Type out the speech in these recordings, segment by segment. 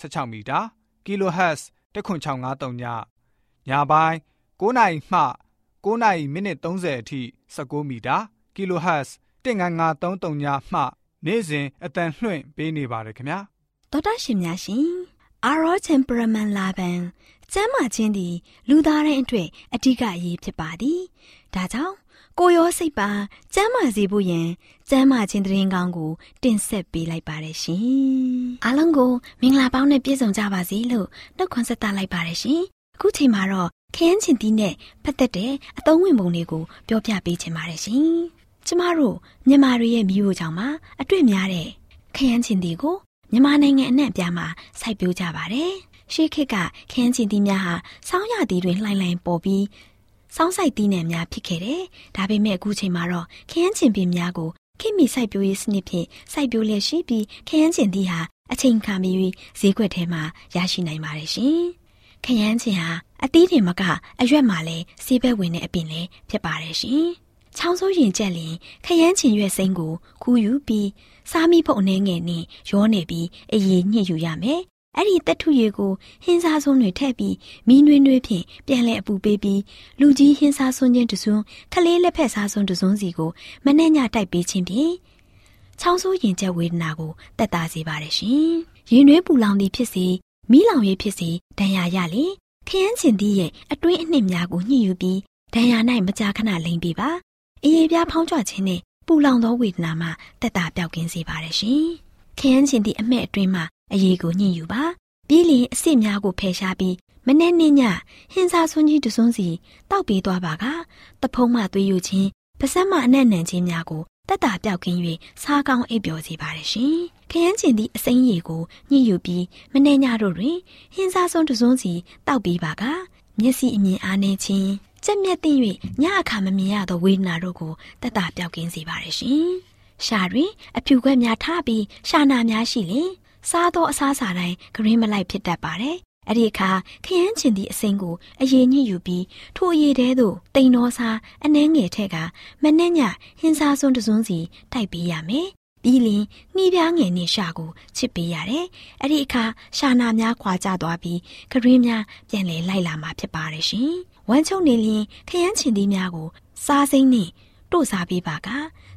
16မီတာ kHz 10653ညညပိုင်း9နိုင်မှ9နိုင်မိနစ်30အထိ16မီတာ kHz 19533ညမှနေ့စဉ်အတန်လှွင့်ပေးနေပါတယ်ခင်ဗျာတော်တာရှင်များရှင်အာရောချင်ပရမန်လာပန်ကျမ်းမာခြင်းသည်လူသားတိုင်းအတွက်အဓိကအရေးဖြစ်ပါသည်ဒါကြောင့် ကိုရောစိတ်ပါကျမ်းမာစေဖို့ယင်ကျမ်းမာခြင်းတရင်ကောင်းကို တင်ဆက်ပေးလိုက်ပါတယ်ရှင်အားလုံးကိုမင်္ဂလာပေါင်းနဲ့ပြည့်စုံကြပါစေလို့နှုတ်ခွန်းဆက်သလိုက်ပါတယ်ရှင်အခုချိန်မှာတော့ခရမ်းချင်တီးနဲ့ပတ်သက်တဲ့အသုံးဝင်ပုံလေးကိုပြောပြပေးချင်ပါတယ်ရှင်ကျမတို့မြန်မာတွေရဲ့မျိုးကြောင့်မှာအတွေ့များတဲ့ခရမ်းချင်တီးကိုမြန်မာနိုင်ငံအနှံ့အပြားမှာစိုက်ပျိုးကြပါတယ်ရှေးခေတ်ကခရမ်းချင်တီးများဟာစောင်းရသည်တွင်လှိုင်လှိုင်ပေါ်ပြီး စောင်းဆိုင်တီးနယ်များဖြစ်ခဲ့တယ်။ဒါပေမဲ့အခုချိန်မှာတော့ခရမ်းချင်ပင်များကိုခေတ်မီစိုက်ပျိုးရေးစနစ်ဖြင့်စိုက်ပျိုးလျက်ရှိပြီးခရမ်းချင်တီးဟာအချိန်ခါမီ၍ဈေးကွက်ထဲမှာရရှိနိုင်ပါတယ်ရှင်။ခရမ်းချင်ဟာအသီးတင်မကအရွက်မှာလည်းဆေးဘက်ဝင်တဲ့အပင်လည်းဖြစ်ပါတယ်ရှင်။ချောင်းစိုးရင်ကျက်လင်ခရမ်းချင်ရွက်စိမ့်ကိုခူးယူပြီးစားမိဖို့အနေငယ်နဲ့ရောနေပြီးအရေးညှစ်ယူရမယ် အဲ့ဒီတက်ထုရည်ကိုဟင်းစားစွန်းတွေထည့်ပြီးမီးနွေးနွေးဖြင့်ပြန်လဲအပူပေးပြီးလူကြီးဟင်းစားစွန်းချင်းတစွန်းခလေးလက်ဖက်စားစွန်းတစွန်းစီကိုမနဲ့ညတိုက်ပေးခြင်းဖြင့်ချောင်းဆိုးရင်ကျက်ဝေဒနာကိုတက်တာစေပါတယ်ရှင်။ရင်နွေးပူလောင်သည်ဖြစ်စေမီးလောင်ရေးဖြစ်စေဒဏ်ရာရလေခရမ်းချင်သည့်ရဲ့အတွင်းအနှစ်များကိုညှိယူပြီးဒဏ်ရာ၌မကြာခဏလိမ့်ပေးပါ။အေးပြားဖောင်းကြခြင်းနဲ့ပူလောင်သောဝေဒနာမှတက်တာပြောက်ကင်းစေပါတယ်ရှင်။ခရမ်းချင်သည့်အမဲ့အတွင်းမှာ အရေးကိုညှိယူပါပြီးလျင်အစ်စ်များကိုဖယ်ရှားပြီးမနေ့နေ့ညဟင်းစားဆွန်းကြီးတစွန်းစီတောက်ပြီးသွားပါကတဖုံးမှသွေးယူခြင်းပါစက်မှအနက်နံခြင်းများကိုတက်တာပြောက်ကင်း၍စားကောင်းအိပ်ပျော်စေပါရရှင်ခရမ်းကျင်သည့်အစိမ်းရည်ကိုညှိယူပြီးမနေ့ညတို့တွင်ဟင်းစားဆွန်းတစွန်းစီတောက်ပြီးပါကမျက်စိအမြင်အားနေခြင်းကြက်မြက်သိ၍ညအခါမမြင်ရသောဝေဒနာတို့ကိုတက်တာပြောက်ကင်းစေပါရရှင်ရှာတွင်အဖြူခွက်များထားပြီးရှာနာများရှိလျင် စားသောအစားအစာတိုင်းဂရင်းမလိုက်ဖြစ်တတ်ပါတယ်။အဲ့ဒီအခါခရမ်းချင်သည့်အစိမ်းကိုအရေးညှိယူပြီးထိုအရေးတဲသို့တိန်တော်စားအနှဲငယ်ထက်ကမနဲ့ညဟင်းစားစွန်းတစွန်းစီတိုက်ပေးရမယ်။ပြီးလင်နှီးပြားငယ်နဲ့ရှာကိုချစ်ပေးရတယ်။အဲ့ဒီအခါရှာနာများခွာကျသွားပြီးဂရင်းများပြန်လည်လိုက်လာမှာဖြစ်ပါတယ်ရှင်။ဝမ်းချုံနေလျင်ခရမ်းချင်သည့်များကိုစားစိမ့်နဲ့တို့စားပေးပါက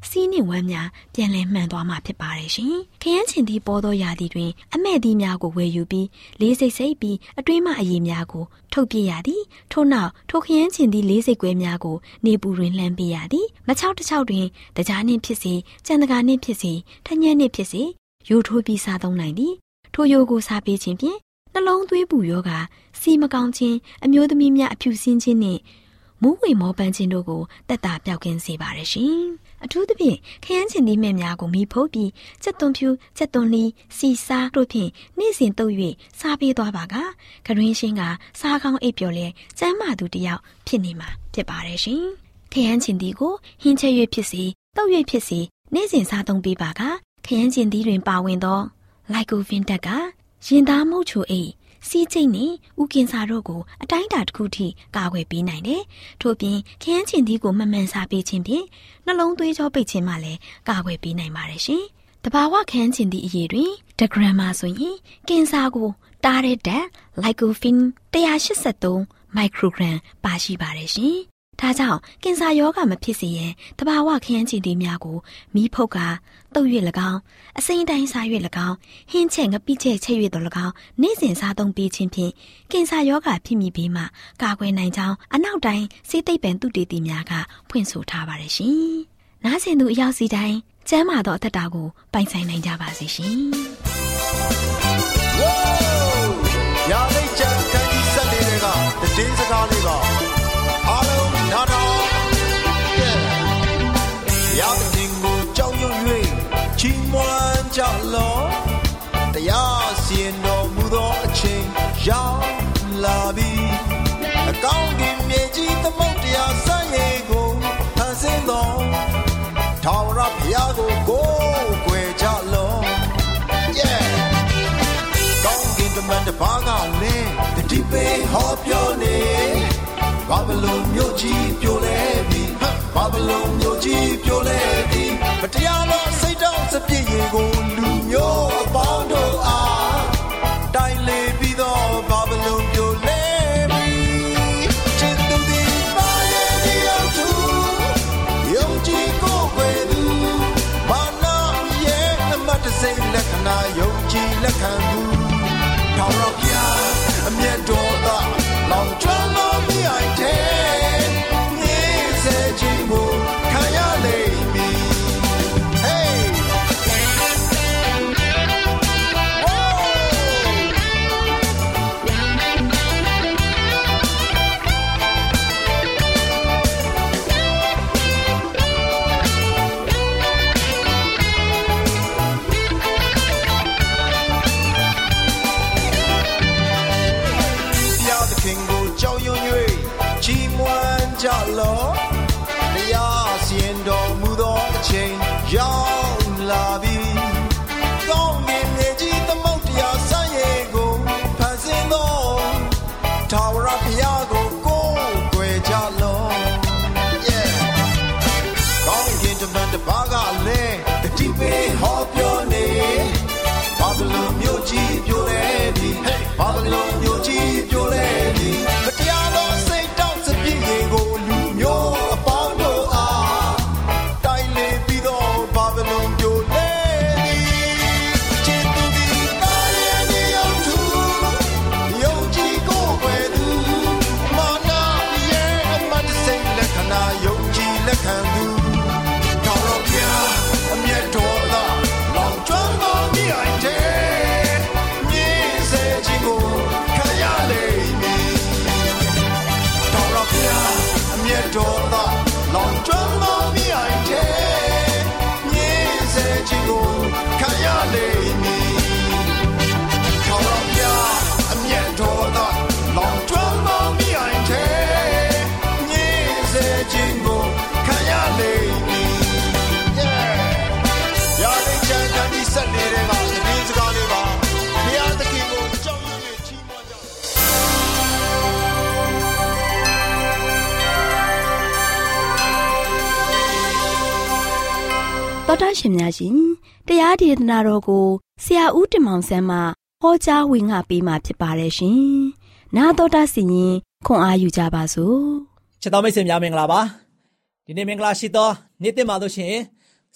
စီးနှင့်ဝမ်းများပြန်လည်မှန်သွားမှာဖြစ်ပါတယ်ရှင်။ခရမ်းချင်သည့်ပေါ်သောရာသီတွင် အမဲ့သီးများကိုဝယ်ယူပြီးလေးစိတ်စိတ်ပြီးအတွင်းမှအရည်များကိုထုတ်ပြရသည်။ထို့နောက်ထိုခရမ်းချင်သည့်လေးစိတ်ကွဲများကိုနေပူတွင်လှမ်းပြရသည်။မချောက်တစ်ချောက်တွင်တကြားနှင့်ဖြစ်စေကြံတကာနှင့်ဖြစ်စေထညက်နှင့်ဖြစ်စေရိုးထိုးပြီးစားသုံးနိုင်သည်။ထိုရိုးကိုစားပေးခြင်းဖြင့်နှလုံးသွေးပူယောဂစီမကောင်းခြင်းအမျိုးသမီးများအဖြူစင်းခြင်းနှင့်မူးဝေမောပန်းခြင်းတို့ကိုတက်တာပြောက်ကင်းစေပါတယ်ရှင်။ အထူးသဖြင့်ခရမ်းချင်သီးမဲ့များကိုမိဖို့ပြီးစက်သွန်ဖြူစက်သွန်လီစီစားတို့ဖြင့်နေ့စဉ်တုပ်၍စားပေးသွားပါကဂရင်းရှင်းကစားကောင်းအိပ်ပျော်လဲကျမ်းမာသူတယောက်ဖြစ်နေမှာဖြစ်ပါတယ်ရှင်။ခရမ်းချင်သီးကိုဟင်းချက်၍ဖြစ်စေတုပ်၍ဖြစ်စေနေ့စဉ်စားသုံးပေးပါကခရမ်းချင်သီးတွင်ပါဝင်သော လိုက်ကိုဗင်တက်ကရင်သားမှုတ်ချိုအိတ် စီးကျိတ်နဲ့ဥကင်စာတို့ကိုအတိုင်းအတာတစ်ခုထိကာကွယ်ပေးနိုင်တယ်။ထို့ပြင်ခရမ်းချင်သီးကိုမမှန်စားပေးခြင်းဖြင့်နှလုံးသွေးကြောပိတ်ခြင်းမှလည်းကာကွယ်ပေးနိုင်ပါတယ်ရှင်။တဘာဝခန်းချင်သည့်အရေးတွင်ဒဂရမ်မှာဆိုရင်ကင်ဆာကိုတားတဲ့ဓာတ်လိုက်ကိုဖင်183မိုက်ခရိုဂရမ်ပါရှိပါတယ်ရှင်။ ဒါကြောင့်ကင်ဆာရောဂါမဖြစ်စေရန်တဘာဝခရမ်းချင်သည့်များကိုမီးဖုတ်ကတုပ်၍၎င်းအစိမ့်တိုင်းစား၍၎င်းဟင်းချက်ငပိချက်ချက်၍တော်၎င်းနေ့စဉ်စားသုံးပေးခြင်းဖြင့်ကင်ဆာရောဂါဖြစ်မိပြီးမှကာကွယ်နိုင်ကြောင်းအနောက်တိုင်းစေသိပ္ပံသုတေသီများကဖွင့်ဆိုထားပါတယ်ရှင်။နားဆင်သူအရောက်စီတိုင်းကျမ်းမာသောအသက်တာကိုပိုင်ဆိုင်နိုင်ကြပါစေရှင်။ရာလိတ်ချန်ခန်းကြီးဆက်လေးတွေကတည်င်းစကားလေးပါ အားလုံးနားထောင်ရာချီးမွမ်းကြလောတရားရောက်လာပြီအကောင်းကင်မြေကြီးသမုတ်တရားဆန့်ရည်ကိုဖန်ဆင်းသောထာဝရဘုရားကိုကိုးကွယ်ကြလော့ yeah ကောင်းကင်တမန်တစ်ပါးကလည်းတတိပေဟောပြောနေ ဘာဘလုံမြို့ကြီးပြိုလဲပြီဘာဘလုံမြို့ကြီးပြိုလဲပြီမတရားသောစိတ်တောင့်စပြည့်ရင်ကိုလူမျိုးအပေါင်းတို့အားတိုင်လေပြီးတော့ဘာဘလုံပြိုလဲပြီချစ်သူဒီပါရဲ့ဒီအောင်သူယုံကြည်ကိုယ်ွယ်သူဘာနာရဲ့အမတ်တစိမ့်လက္ခဏာယုံကြည်လက်ခံသူထောင်တော့ပြအမျက်တော် တော်တာရှင်များရှင်တရားဒေသနာတော်ကိုဆရာဦးတင်မောင်ဆန်းမှဟောကြားဝင်ငါပေးมาဖြစ်ပါတယ်ရှင်။နာတော်တာစီရင်ခွန်အားယူကြပါစို့။ချစ်တော်မိတ်ဆွေများမင်္ဂလာပါဒီနေ့မင်္ဂလာရှိသောနေ့တင်ပါလို့ရှိရင်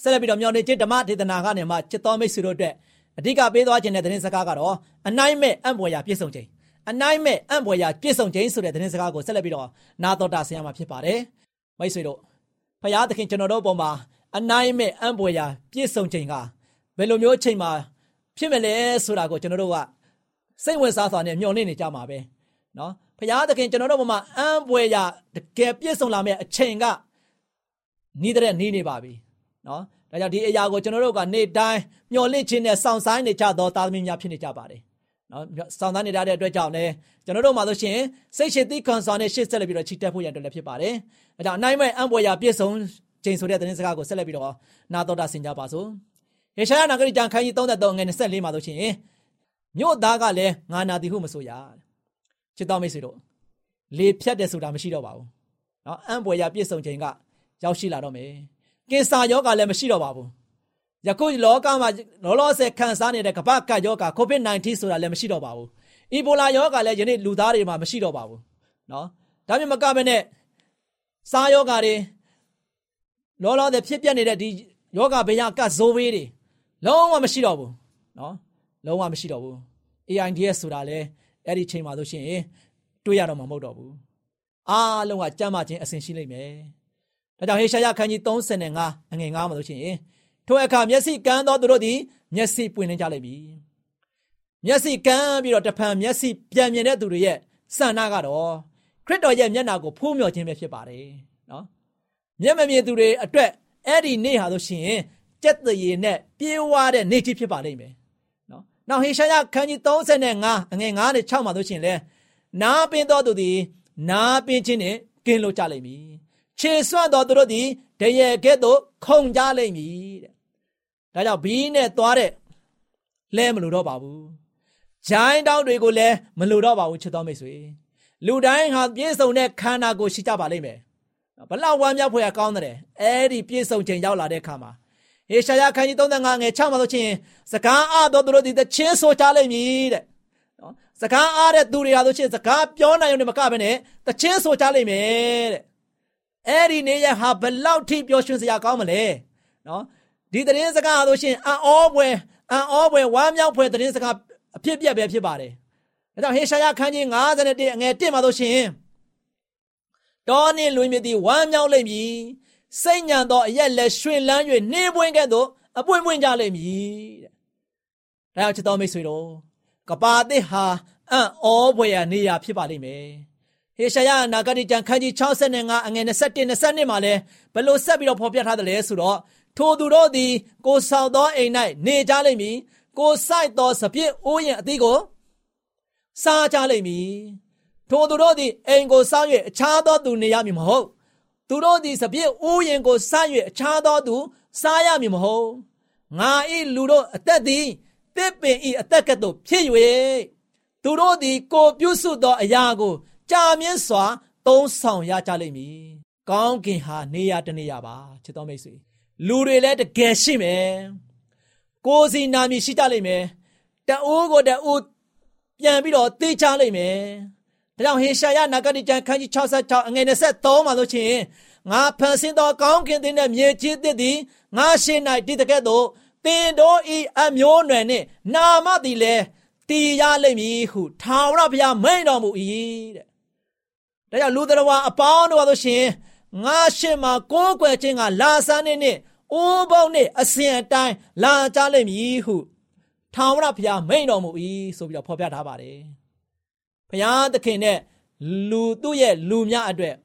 ဆက်လက်ပြီးတော့မျှော်နေခြင်းဓမ္မဒေသနာကနေမှချစ်တော်မိတ်ဆွေတို့အတွက်အဓိကပေးသွားခြင်းတဲ့သတင်းစကားကတော့အနိုင်မဲ့အံ့ဖွယ်ရာပြည့်စုံခြင်းအနိုင်မဲ့အံ့ဖွယ်ရာပြည့်စုံခြင်းဆိုတဲ့သတင်းစကားကိုဆက်လက်ပြီးတော့နာတော်တာဆရာမှာဖြစ်ပါတယ်မိတ်ဆွေတို့ဖခင်သခင်ကျွန်တော်တို့ပုံမှာ အနိုင်မဲ့အံ့ဖွယ်ရာပြည့်စုံခြင်းကဘယ်လိုမျိုးအချိန်မှာဖြစ်မလဲဆိုတာကိုကျွန်တော်တို့ကစိတ်ဝင်စားစွာနဲ့မျှော်လင့်နေကြမှာပဲနော်ဖခင်သခင်ကျွန်တော်တို့ပုံမှာအံ့ဖွယ်ရာတကယ်ပြည့်စုံလာမယ့်အချိန်ကနီးတဲ့နီးနေပါပြီနော်ဒါကြောင့်ဒီအရာကိုကျွန်တော်တို့ကနေ့တိုင်းမျှော်လင့်ခြင်းနဲ့စောင့်ဆိုင်းနေကြသောသားသမီးများဖြစ်နေကြပါတယ်နော်စောင့်ဆိုင်းနေကြတဲ့အတွက်ကြောင့်လည်းကျွန်တော်တို့မှာဆိုရှင်စိတ်ရှိသိခံစွာနဲ့ရှေ့ဆက်လက်ပြီးတော့ချီတက်ဖို့ရန်အတွက်လည်းဖြစ်ပါတယ်အဲကြောင့်အနိုင်မဲ့အံ့ဖွယ်ရာပြည့်စုံ ခြင်းဆိုတဲ့သတင်းစကားကိုဆက်လက်ပြီးတော့နာတော်တာဆင်ကြပါစို့ယေရှာယနဂရီကျမ်းခန်းကြီး33ငွေ24မှာဆိုရှင်မြို့သားကလည်းငါနာသည်ဟုမဆိုရချစ်တော်မိတ်ဆွေတို့လေဖြတ်တယ်ဆိုတာမရှိတော့ပါဘူးနော်အံ့ဖွယ်ရာပြည့်စုံခြင်းကရောက်ရှိလာတော့မယ်ကင်ဆာယောဂလည်းမရှိတော့ပါဘူးယခုလောကမှာလောလောဆယ်ခံစားနေတဲ့ကမ္ဘာကပ်ယောဂ COVID-19 ဆိုတာလည်းမရှိတော့ပါဘူးအီဘိုလာယောဂလည်းယနေ့လူသားတွေမှာမရှိတော့ပါဘူးနော်ဒါမြင်မကဘဲနဲ့စားယောဂတွေ လောလောဆယ်ဖြစ်ပြနေတဲ့ဒီယောဂဘေးရကဇိုးဘေးတွေလုံးဝမရှိတော့ဘူးနော်လုံးဝမရှိတော့ဘူး AIDS ဆိုတာလည်းအဲ့ဒီချိန်မှာဆိုရှင်တွေးရတော့မှာမဟုတ်တော့ဘူးအားလုံးကကြမ်းမာခြင်းအစဉ်ရှိလိမ့်မယ်ဒါကြောင့်ဟေရှာယခန်းကြီး35အငယ်9မှာဆိုရှင်ထိုအခါမျက်စိကန်းသောသူတို့သည်မျက်စိပွင့်နေကြလိမ့်မည်မျက်စိကန်းပြီးတော့တဖန်မျက်စိပြန်မြင်တဲ့သူတွေရဲ့စံနာကတော့ခရစ်တော်ရဲ့မျက်နာကိုဖူးမြော်ခြင်းပဲဖြစ်ပါတယ်နော် မျက်မမြင်သူတွေအတွက်အဲ့ဒီနေ့ဟာဆိုရှင်ကြက်တရေနဲ့ပြေးဝတဲ့နေ့ကြီးဖြစ်ပါလိမ့်မယ်နော်နောက်ဟေရှာယခန်းကြီး35အငယ်9နဲ့6မှာတို့ရှင်လဲနားပင်တော်သူသည်နားပင်ခြင်းနဲ့ကင်းလို့ကြလိမ့်မည်ခြေဆွတ်တော်သူတို့သည်တရေကဲ့သို့ခုန်ကြလိမ့်မည်တဲ့ဒါကြောင့်ဘီးနဲ့သွားတဲ့လဲမလို့တော့ပါဘူးဂျိုင်းတောင်းတွေကိုလည်းမလို့တော့ပါဘူးချစ်တော်မိတ်ဆွေလူတိုင်းဟာပြည့်စုံတဲ့ခန္ဓာကိုရှိကြပါလိမ့်မယ် ဘလောက်ဝမ်းမြောက်ဖွယ်ကောင်းတယ်အဲ့ဒီပြည့်စုံချိန်ရောက်လာတဲ့အခါမှာဟေရှာယခန်းကြီး35ငယ်6မှာဆိုချင်းစကားအားတော်သူတို့ဒီတချင်းဆိုကြလိမ့်မည်တဲ့နော်စကားအားတဲ့သူတွေဟာဆိုချင်းစကားပြောနိုင်ရုံနဲ့မကဘဲနဲ့တချင်းဆိုကြလိမ့်မယ်တဲ့အဲ့ဒီနေရဟာဘလောက်ထိပျော်ရွှင်စရာကောင်းမလဲနော်ဒီတရင်စကားဆိုရှင်အံ့ဩပွဲအံ့ဩပွဲဝမ်းမြောက်ပွဲတရင်စကားအဖြစ်ပြက်ပဲဖြစ်ပါတယ်ဒါကြောင့်ဟေရှာယခန်းကြီး51အငယ်1မှာဆိုရှင် တောနှင့်လွင်မြစ်သည်ဝမ်းမြောက်လိမ့်မည်စိတ်ညံသောအရက်လက်ရွှင်လန်း၍နှင်းပွင့်ကဲ့သို့အပွင့်ပွင့်ကြလိမ့်မည်တဲ့ဒါကြောင့်ချစ်တော်မိတ်ဆွေတို့ကပါသစ်ဟာအံ့ဩဖွယ်ရာနေရာဖြစ်ပါလိမ့်မယ်ဟေရှာယနာဂတိကျမ်းခန်းကြီး65အငယ်21 22မှာလဲဘလို့ဆက်ပြီးတော့ဖော်ပြထားတယ်လဲဆိုတော့ထိုသူတို့သည် ကိုဆောက်သောအိမ်၌နေကြလိမ့်မည်ကိုဆိုင်သောစပြည့်အိုးရင်အသီးကိုစားကြလိမ့်မည် ထိုသူတို့သည်အိမ်ကိုစား၍အခြားသောသူနေရမည်မဟုတ်သူတို့သည်စပြည့်ဥယင်ကိုစား၍အခြားသောသူစားရမည်မဟုတ်ငါဤလူတို့အသက်သည်တစ်ပင်ဤအသက်ကဲ့သို့ဖြစ်၍သူတို့သည်ကိုပြုစုသောအရာကိုကြာမြင့်စွာသုံးဆောင်ရကြလိမ့်မည်ကောင်းကင်ဟာနေရတနေရပါချစ်တော်မိတ်ဆွေလူတွေလည်းတကယ်ရှိမယ်ကိုယ်စီနာမည်ရှိကြလိမ့်မယ်တအိုးကိုတအိုးပြန်ပြီးတော့သိချလိမ့်မယ် ဒါကြောင့်ဟေရှာယနဂတိကျမ်းခန်းကြီး66အငယ်23မှာဆိုချင်းငါဖန်ဆင်းသောကောင်းကင်တဲ့မြေကြီးသစ်သည်ငါရှင်း၌တည်တဲ့ကဲ့သို့တင်တို့ဤအမျိုးနွယ်နှင့်နာမသည်လည်းတည်ရလိမ့်မည်ဟုထာဝရဘုရားမိန်တော်မူ၏တဲ့ဒါကြောင့်လူတော်ဝါအပေါင်းတို့ဆိုရှင်ငါရှင်းမှာကိုးကွယ်ခြင်းကလာဆန်းနေနဲ့အိုးပေါင်းနဲ့အစဉ်အတိုင်းလာကြလိမ့်မည်ဟုထာဝရဘုရားမိန်တော်မူ၏ဆိုပြီးတော့ဖော်ပြထားပါတယ် ဘုရားသခင်နဲ့လူသူ့ရဲ့လူများအတွက်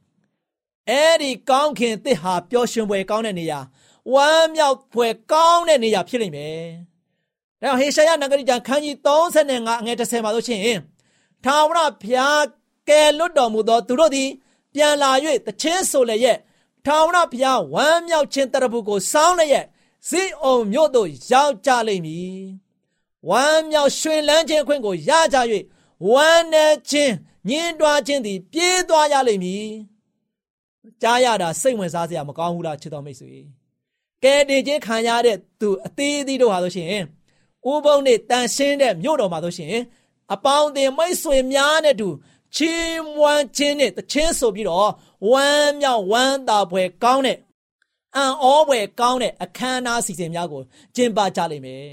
အဲ့ဒီကောင်းခင်တစ်ဟာပျော်ရွှင်ဖွယ်ကောင်းတဲ့နေရာဝမ်းမြောက်ဖွယ်ကောင်းတဲ့နေရာဖြစ်လိမ့်မယ်။ဒါဟေရှာယနဂရိကျမ်းခန်းကြီး35အငယ်30မှာဆိုရှင်ထာဝရဘုရားကယ်လွတ်တော်မူသောသူတို့သည် ပြန်လာ၍တခြင်းဆိုလည်းရဲ့ထာဝရဘုရားဝမ်းမြောက်ခြင်းတရဖူကိုစောင်းလည်းရဲ့ဇိအုံမြို့သို့ရောက်ကြလိမ့်မည်။ဝမ်းမြောက်ရွှင်လန်းခြင်းအခွင့်ကိုရကြ၍ ဝမ်းနဲ့ခြင်းညင်းတွားခြင်းသည် ပြေးသွားရလိမ့်မည်ကြားရတာစိတ်ဝင်စားစရာမကောင်းဘူးလားချစ်တော်မိတ်ဆွေကဲတင်ချင်းခံရတဲ့သူအသေးအသေးတို့ဟာဆိုရှင်ဥပုံနဲ့တန်ရှင်းတဲ့မြို့တော်မှာဆိုရှင်အပေါင်းအသင်းမိတ်ဆွေများနဲ့တူချီးမွမ်းခြင်းနဲ့တခြင်းဆိုပြီးတော့ဝမ်းမြောက်ဝမ်းသာပွဲကောင်းတဲ့အံ့ဩပွဲကောင်းတဲ့အခမ်းအနားစီစဉ်များကိုကျင်းပကြလိမ့်မယ်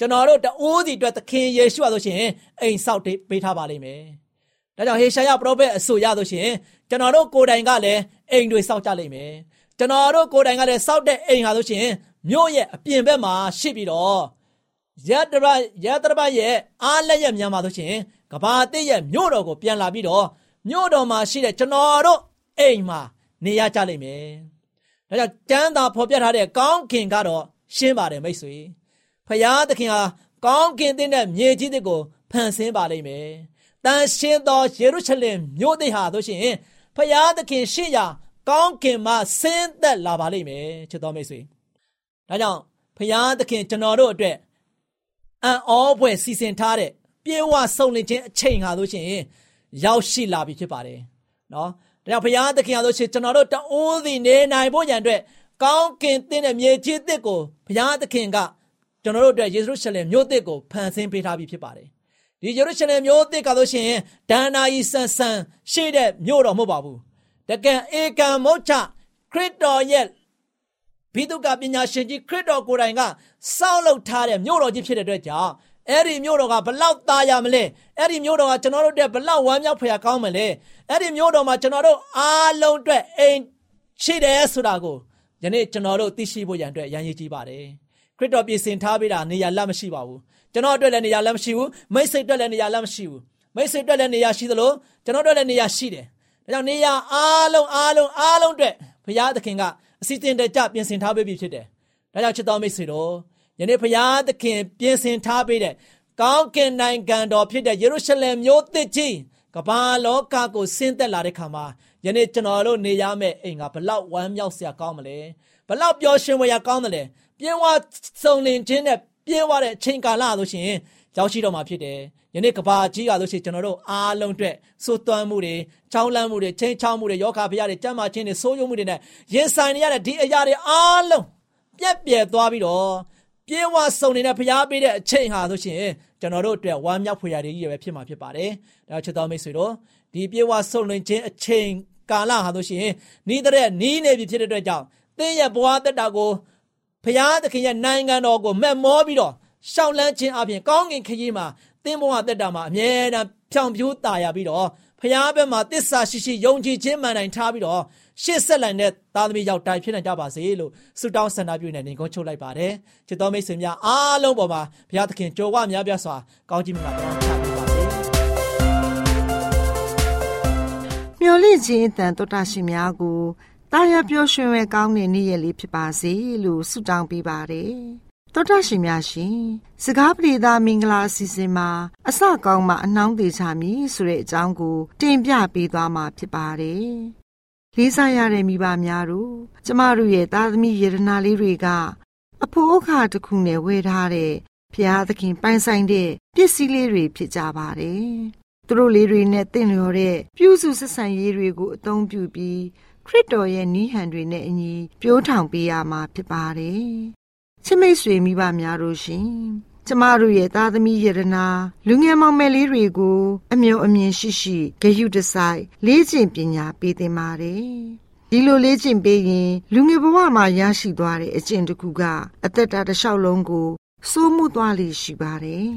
ကျွန်တော်တို့တအိုးစီအတွက်သခင်ယေရှုဟာဆိုရှင်အိမ်ဆောက်ပေးထားပါလိမ့်မယ်။ဒါကြောင့်ဟေရှာယပရောဖက်အဆိုရဆိုရှင်ကျွန်တော်တို့ကိုယ်တိုင်ကလည်းအိမ်တွေဆောက်ကြလိမ့်မယ်။ကျွန်တော်တို့ကိုယ်တိုင်ကလည်းဆောက်တဲ့အိမ်ဟာဆိုရှင်မြို့ရဲ့အပြင်ဘက်မှာရှိပြီးတော့ရတရရတရရဲ့အားလက်ရဲ့မြန်မှာဆိုရှင်ကဘာတစ်ရဲ့မြို့တော်ကိုပြန်လာပြီးတော့မြို့တော်မှာရှိတဲ့ကျွန်တော်တို့အိမ်မှာနေရကြလိမ့်မယ်။ဒါကြောင့်တန်းသာဖော်ပြထားတဲ့ကောင်းခင်ကတော့ရှင်းပါတယ်မိတ်ဆွေ။ ဖရာသခင်ဟာကောင်းကင်တဲ့မြေကြီးတွေကိုဖန်ဆင်းပါလိမ့်မယ်။တန်ရှင်းသောယေရုရှလင်မြို့သိဟာဆိုရှင်ဖရာသခင်ရှေ့ရာကောင်းကင်မှာဆင်းသက်လာပါလိမ့်မယ်ချစ်တော်မိတ်ဆွေ။ဒါကြောင့်ဖရာသခင်ကျွန်တော်တို့အတွက်အံ့ဩဖွယ်စီစဉ်ထားတဲ့ပြေဝဆုံလင်ခြင်းအချိန်ဟာဆိုရှင်ရောက်ရှိလာပြီဖြစ်ပါတယ်။နော်။ဒါကြောင့်ဖရာသခင်ဟာဆိုရှင်ကျွန်တော်တို့တအိုးစီနေနိုင်ဖို့ရန်အတွက်ကောင်းကင်တဲ့မြေကြီးတစ်ကိုဘုရားသခင်က ကျွန်တော်တို့အတွက်ယေရုရှလင်မြို့သစ်ကိုဖန်ဆင်းပေးထားပြီးဖြစ်ပါတယ်။ဒီယေရုရှလင်မြို့သစ်ကဆိုရှင်ဒဏ္ဍာရီဆန်ဆန်ရှိတဲ့မြို့တော်မဟုတ်ပါဘူး။တကယ်ဧကံမုတ်ချခရစ်တော်ရဲ့ဘိဒုကပညာရှင်ကြီးခရစ်တော်ကိုယ်တိုင်ကစောင့်လုပ်ထားတဲ့မြို့တော်ကြီးဖြစ်တဲ့အတွက်ကြောင့်အဲ့ဒီမြို့တော်ကဘလောက်သားရမလဲအဲ့ဒီမြို့တော်ကကျွန်တော်တို့အတွက်ဘလောက်ဝမ်းမြောက်ဖွယ်ကောင်းမလဲအဲ့ဒီမြို့တော်မှာကျွန်တော်တို့အားလုံးအတွက်အိမ်ရှိတယ်ဆိုတာကိုယနေ့ကျွန်တော်တို့သိရှိဖို့ရန်အတွက်ရန်ရည်ကြီးပါတယ် ခရစ်တော်ပြင်ဆင်ထားပေးတာနေရာလက်မရှိပါဘူးကျွန်တော်အတွက်လည်းနေရာလက်မရှိဘူးမိတ်ဆွေအတွက်လည်းနေရာလက်မရှိဘူးမိတ်ဆွေအတွက်လည်းနေရာရှိသလိုကျွန်တော်အတွက်လည်းနေရာရှိတယ်ဒါကြောင့်နေရာအားလုံးအားလုံးအားလုံးအတွက်ဘုရားသခင်ကအစီအစဉ်တကျပြင်ဆင်ထားပေးပြီဖြစ်တယ်ဒါကြောင့်ချစ်တော်မိတ်ဆွေတို့ယနေ့ဘုရားသခင်ပြင်ဆင်ထားပေးတဲ့ကောင်းကင်နိုင်ငံတော်ဖြစ်တဲ့ယေရုရှလင်မြို့သစ်ကြီးကမ္ဘာလောကကိုဆင်းသက်လာတဲ့ခါမှာယနေ့ကျွန်တော်တို့နေရမယ့်အိမ်ကဘလောက်ဝမ်းမြောက်စရာကောင်းမလဲဘလောက်ပျော်ရွှင်ဖွယ်ရာကောင်းတယ်လဲ ပြင်းဝစုံလင်ခြင်းနဲ့ပြင်းဝတဲ့အချိန်ကာလဆိုရှင်ရောက်ရှိတော့မှာဖြစ်တယ်ယနေ့ကဘာကြီးကလို့ရှိရင်ကျွန်တော်တို့အားလုံးအတွက်စိုးသွမ်းမှုတွေချောင်းလန့်မှုတွေချင်းချောင်းမှုတွေယောဂဖျားတွေကြမ်းမာခြင်းတွေဆိုးရုံမှုတွေနဲ့ရင်ဆိုင်နေရတဲ့ဒီအရာတွေအားလုံးပြက်ပြဲသွားပြီးတော့ပြေဝစုံနေတဲ့ဖျားပေးတဲ့အချိန်ဟာဆိုရှင်ကျွန်တော်တို့အတွက်ဝမ်းမြောက်ဖွယ်ရာတွေကြီးပဲဖြစ်မှာဖြစ်ပါတယ်ဒါချစ်တော်မိတ်ဆွေတို့ဒီပြေဝစုံလင်ခြင်းအချိန်ကာလဟာဆိုရှင်နီးတဲ့နီးနေပြီဖြစ်တဲ့အတွက်ကြောင့်သင်ရဲ့ဘဝတက်တာကို ဖျားသခင်ရဲ့နိုင်ငံတော်ကိုမက်မောပြီးတော့ရှောက်လန်းခြင်းအပြင်ကောင်းကင်ခရီးမှာသင်ဘဝတက်တာမှာအမြဲတမ်းဖြောင်ပြိုးตายရပြီးတော့ဖျားဘက်မှာတစ္ဆာရှိရှိယုံကြည်ခြင်းမှန်တိုင်ထားပြီးတော့ရှေ့ဆက်လန်တဲ့သားသမီးရောက်တိုင်ဖြစ်နိုင်ကြပါစေလို့ဆုတောင်းဆန္ဒပြုနေနေကုန်းချုပ်လိုက်ပါတယ်ချစ်တော်မိတ်ဆွေများအားလုံးပေါ်မှာဘုရားသခင်ကြိုးဝများပြစွာကောင်းချီးမင်္ဂလာတောင်းချပေးပါစေမျော်လင့်ခြင်းအတန်တော်တာရှင်များကို တာယာပျော်ရွှင်ဝဲကောင်းတဲ့နေ့ရက်လေးဖြစ်ပါစေလို့ဆုတောင်းပေးပါတယ်တော်တာရှင်များရှင်စကားပြေသာမင်္ဂလာအစီအစဉ်မှာအစကောင်းမှအနှောင်းသေးချမည်ဆိုတဲ့အကြောင်းကို တင်ပြပေးသွားမှာဖြစ်ပါတယ်လေးစားရတဲ့မိဘများတို့ကျမတို့ရဲ့သားသမီးယေရနာလေးတွေကအဖိုးအခါတစ်ခုနဲ့ဝယ်ထားတဲ့ဖျားသခင်ပိုင်ဆိုင်တဲ့ပစ္စည်းလေးတွေဖြစ်ကြပါတယ်သူတို့လေးတွေနဲ့တင့်လျော်တဲ့ပြုစုဆက်ဆံရေးတွေကိုအသုံးပြုပြီး ခရစ်တော်ရဲ့နီးဟန်တွေနဲ့အညီပြိုးထောင်ပေးရမှာဖြစ်ပါတယ်ချစ်မိတ်ဆွေမိဘများတို့ရှင်ကျမတို့ရဲ့သားသမီးယရနာလူငယ်မောင်မယ်လေးတွေကို အမျှော်အမြင်ရှိရှိဂရုတစိုက်လေးကျင့်ပညာပေးသင်ပါတယ်ဒီလိုလေးကျင့်ပေးရင် လူငယ်ဘဝမှာရရှိသွားတဲ့အကျင့်တစ်ခုကအသက်တာတစ်လျှောက်လုံးကိုစိုးမှုသွားလိရှိပါတယ်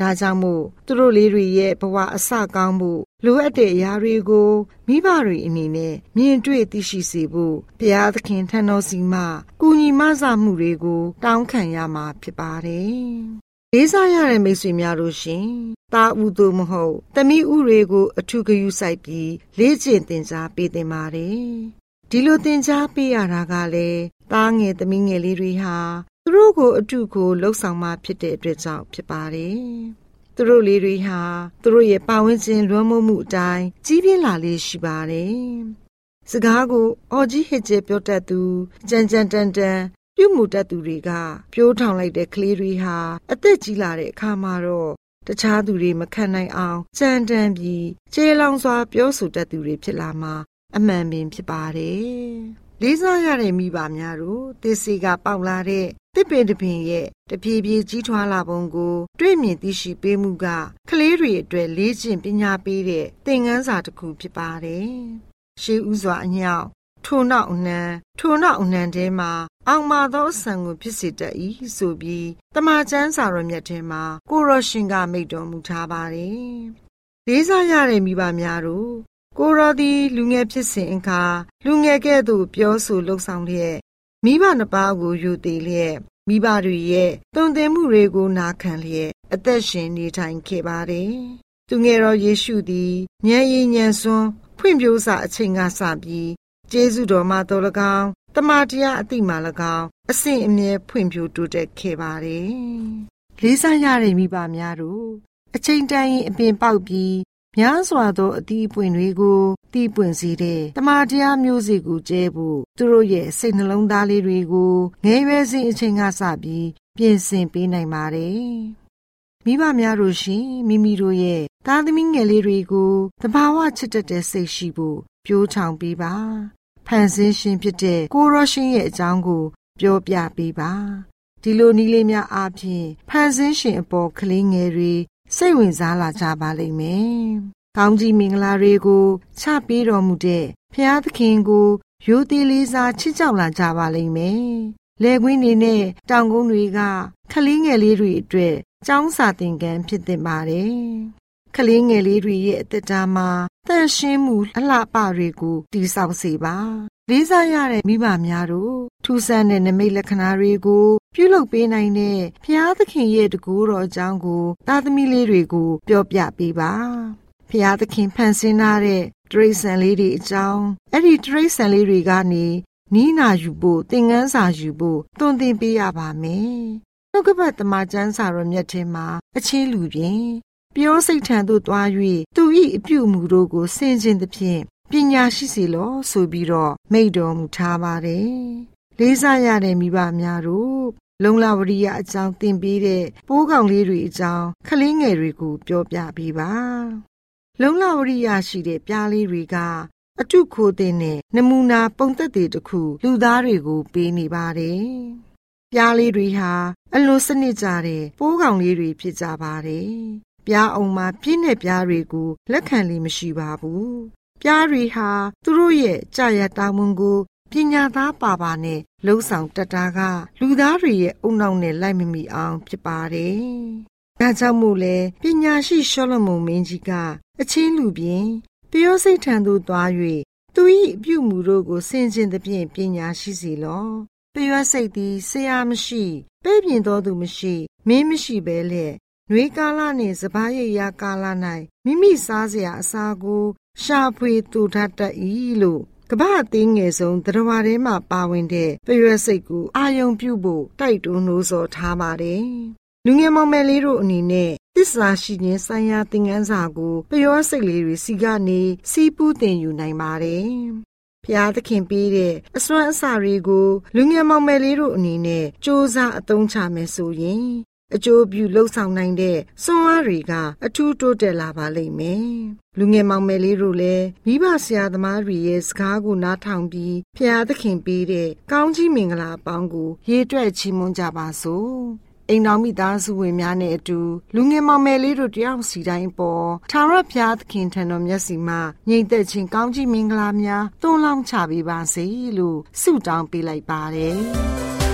ဒါကြောင့်မို့သူတို့လေးတွေရဲ့ဘဝအစကောင်းဖို့ လိုအပ်တဲ့အရာတွေကိုမိဘတွေအနေနဲ့မြင်တွေ့သိရှိစေဖို့ဘုရားသခင်ထံတော်စီမှကူညီမဆမှုတွေကို တောင်းခံရမှာဖြစ်ပါတယ်။လေးစားရတဲ့မိတ်ဆွေများတို့ရှင်။တာဦးသူမဟုတ်တမိဥတွေကို အထူးဂရုစိုက်ပြီးလေ့ကျင့်သင်ကြားပေးသင်ပါတယ်။ဒီလိုသင်ကြားပေးရတာကလည်းသားငယ်သမီးငယ်လေးတွေဟာသူတို့ကိုအတုကိုလှုပ်ဆောင်မှဖြစ်တဲ့အတွက်ကြောင့်ဖြစ်ပါတယ်။ သူတို့လေးတွေဟာသူတို့ရဲ့ပါဝင်ခြင်းလွှမ်းမိုးမှုအတိုင်းကြီးပြင်းလာလေးရှိပါတယ်။စကားကိုအော်ကြီးဟစ်ကျဲပြောတတ်သူကြမ်းကြမ်းတန်တန်ပြုမှုတတ်သူတွေကပြိုးထောင်လိုက်တဲ့ကလေးတွေဟာအသက်ကြီးလာတဲ့အခါမှာတော့တခြားသူတွေမခံနိုင်အောင်ကြမ်းတမ်းပြီးကျေလောင်စွာပြောဆိုတတ်သူတွေဖြစ်လာမှာအမှန်ပင်ဖြစ်ပါတယ်။လေးစားရတဲ့မိဘများတို့သစ်စီကပေါက်လာတဲ့ တစ်ပင်တစ်ပင်ရဲ့တဖြည်းဖြည်းကြီးထွားလာပုံကိုတွေ့မြင်သိရှိပေးမှုကကလေးတွေအတွက်လေးကျင့်ပညာပေးတဲ့သင်ခန်းစာတစ်ခုဖြစ်ပါတယ်။ရှေးဥစွာအညောင်ထိုနောက်အနှံထိုနောက်အနှံထဲမှာအောင်မာသောအဆံကိုဖြစ်စေတတ်၏ဆိုပြီးတမန်ကျမ်းစာတော်မြတ်ထဲမှာကိုရရှင်ကမိတ်တော်မူထားပါတယ်။လေးစားရတဲ့မိဘများတို့ကိုရောသည်လူငယ်ဖြစ်စဉ်အခါလူငယ်ကဲ့သို့ပြောဆိုလှုပ်ဆောင်လျက် မိဘနှစ်ပါးကိုယူတည်လျက်မိဘတွေရဲ့တုံသင်မှုတွေကိုနာခံလျက်အသက်ရှင်နေထိုင်ခဲ့ပါတယ်။သူငယ်တော်ယေရှုသည်ဉာဏ်ရည်ဉာဏ်စွန်းဖွင့်ပြိုးစာအချိန်ကစပြီးကျေးဇူးတော်မှာတော်၎င်းတမန်တရားအတိမှ၎င်းအစဉ်အမြဲဖွင့်ပြိုးတိုးတက်ခဲ့ပါတယ်။လေးစားရတဲ့မိဘများတို့အချိန်တန်ရင်အပင်ပေါက်ပြီး များစွာသောအသီးပွင့်တွေကိုတီးပွင့်စေတဲ့တမန်တရားမျိုးစေ့ကိုကျဲဖို့သူတို့ရဲ့စိတ်နှလုံးသားလေးတွေကိုငယ်ရွယ်စဉ်အချိန်ကစပြီးပြင်ဆင်ပေးနိုင်ပါတယ်။မိဘများတို့ရှင်မိမိတို့ရဲ့သားသမီးငယ်လေးတွေကိုတဘာဝချစ်တတ်တဲ့စိတ်ရှိဖို့ပြိုးထောင်ပေးပါ။ဖန်ဆင်းရှင်ဖြစ်တဲ့ကိုရောရှင်ရဲ့အကြောင်းကို ပြောပြပေးပါ။ဒီလိုနီးလေးများအားဖြင့်ဖန်ဆင်းရှင်အပေါ်ကလေးငယ်တွေ စိတ်ဝင်စားလာကြပါလိမ့်မယ်။ကောင်းကြီးမင်္ဂလာတွေကိုချပေးတော်မူတဲ့ဖျားသခင်ကိုရိုသေလေးစားချစ်ကြောက်လာကြပါလိမ့်မယ်။လယ်ကွင်းတွေနဲ့တောင်ကုန်းတွေကခလင်းငယ်လေးတွေအတွက်ကျောင်းစာသင်ခန်းဖြစ်သင့်ပါတယ်။ကလေးငယ်လေးတွေရဲ့အသက်တာမှာတန့်ရှင်းမှုအလှပတွေကိုတည်ဆောက်စေပါ လေးစားရတဲ့မိဘများတို့ထူးဆန်းတဲ့နမိတ်လက္ခဏာတွေကို ပြုလုပ်ပေးနိုင်တဲ့ဘုရားသခင်ရဲ့တကူတော်အကြောင်းကိုသားသမီးလေးတွေကို ပြောပြပေးပါဘုရားသခင်ဖန်ဆင်းထားတဲ့တရိษံလေးတွေအကြောင်းအဲ့ဒီတရိษံလေးတွေကနေနီးနာယူဖို့သင်ငန်းစာယူဖို့တွင်တင်ပေးရပါမယ်နှုတ်ကပတ်တမန်ကျမ်းစာတော်မြတ်ထဲမှာအချင်းလူပြင်ပြောစိတ်ထံသို့သွား၍သူ၏အပြုအမူတို့ကိုဆင်ခြင်သဖြင့် ပညာရှိစေလောဆိုပြီးတော့မိန့်တော်မူထားပါတယ်။လေးစားရတဲ့မိဘများတို့လုံလဝရိယအကြောင်းသင်ပေးတဲ့ပိုးကောင်လေးတွေအကြောင်းခလေးငယ်တွေကိုပြောပြပေးပါ။လုံလဝရိယရှိတဲ့ပြားလေးတွေကအထုခိုးတဲ့နဲ့နမူနာပုံသက်တွေတခုလူသားတွေကိုပေးနေပါတယ်။ပြားလေးတွေဟာအလွန်စနစ်ကြတဲ့ပိုးကောင်လေးတွေဖြစ်ကြပါတယ်။ပြားအောင်မှာပြင်းတဲ့ပြားတွေကိုလက်ခံလိမရှိပါဘူး။ ပြားတွေဟာသူတို့ရဲ့ကြာရတာဝန်ကိုပညာသားပါပါနဲ့လှုံ့ဆော်တတ်တာက လူသားတွေရဲ့အုံနောက်နဲ့လိုက်မမီအောင်ဖြစ်ပါတယ်။ဒါကြောင့်မို့လဲပညာရှိရှောလမုန်မင်းကြီးကအချင်းလူပြင်ပျောစိတ်ထံသို့သွား၍သူ၏အပြုမူတို့ကိုဆင်ခြင်သဖြင့်ပညာရှိစီလော။ပျောစိတ်သည်ဆရာမရှိပဲ့ပြင်တော်သူမရှိမင်းမရှိဘဲလေနွေကာလနှင့်စပားရရာကာလ၌မိမိစားစရာအစာကို ရှာဖွေတူထတတ်၏လို့ကမ္ဘာအသေးငယ်ဆုံးတရဝါထဲမှာပါဝင်တဲ့ပရွက်စိတ်ကိုအာယုံပြုဖို့တိုက်တွန်းလို့ဆိုထားပါတယ်။လူငယ်မောင်မယ်လေးတို့အနေနဲ့သစ္စာရှိခြင်းဆိုင်ရာသင်ခန်းစာကိုပျောစိတ်လေးတွေစီကနေစီးပူးတင်ယူနိုင်ပါတယ်။ဖျားသခင်ပေးတဲ့အစွမ်းအစတွေကိုလူငယ်မောင်မယ်လေးတို့အနေနဲ့စ조사အသုံးချမယ်ဆိုရင် အကျိုးပြုလှုပ်ဆောင်နိုင်တဲ့စွမ်းအားတွေကအထူးတိုးတက်လာပါလိမ့်မယ်။လူငယ်မောင်မယ်လေးတို့လည်းမိဘဆရာသမားတွေရဲ့စကားကိုနားထောင်ပြီးဖျားသခင်ပေးတဲ့ကောင်းကြီးမင်္ဂလာအပေါင်းကိုရေတွက်ချီးမွမ်းကြပါစို့။အိမ်တော်မိသားစုဝင်များနဲ့အတူလူငယ်မောင်မယ်လေးတို့တယောက်စီတိုင်းပေါ်သာရဖျားသခင်ထံတော်မျက်စီမှာငြိမ်သက်ခြင်းကောင်းကြီးမင်္ဂလာများသွန်လောင်းချပေးပါစေလို့ဆုတောင်းပေးလိုက်ပါတယ်။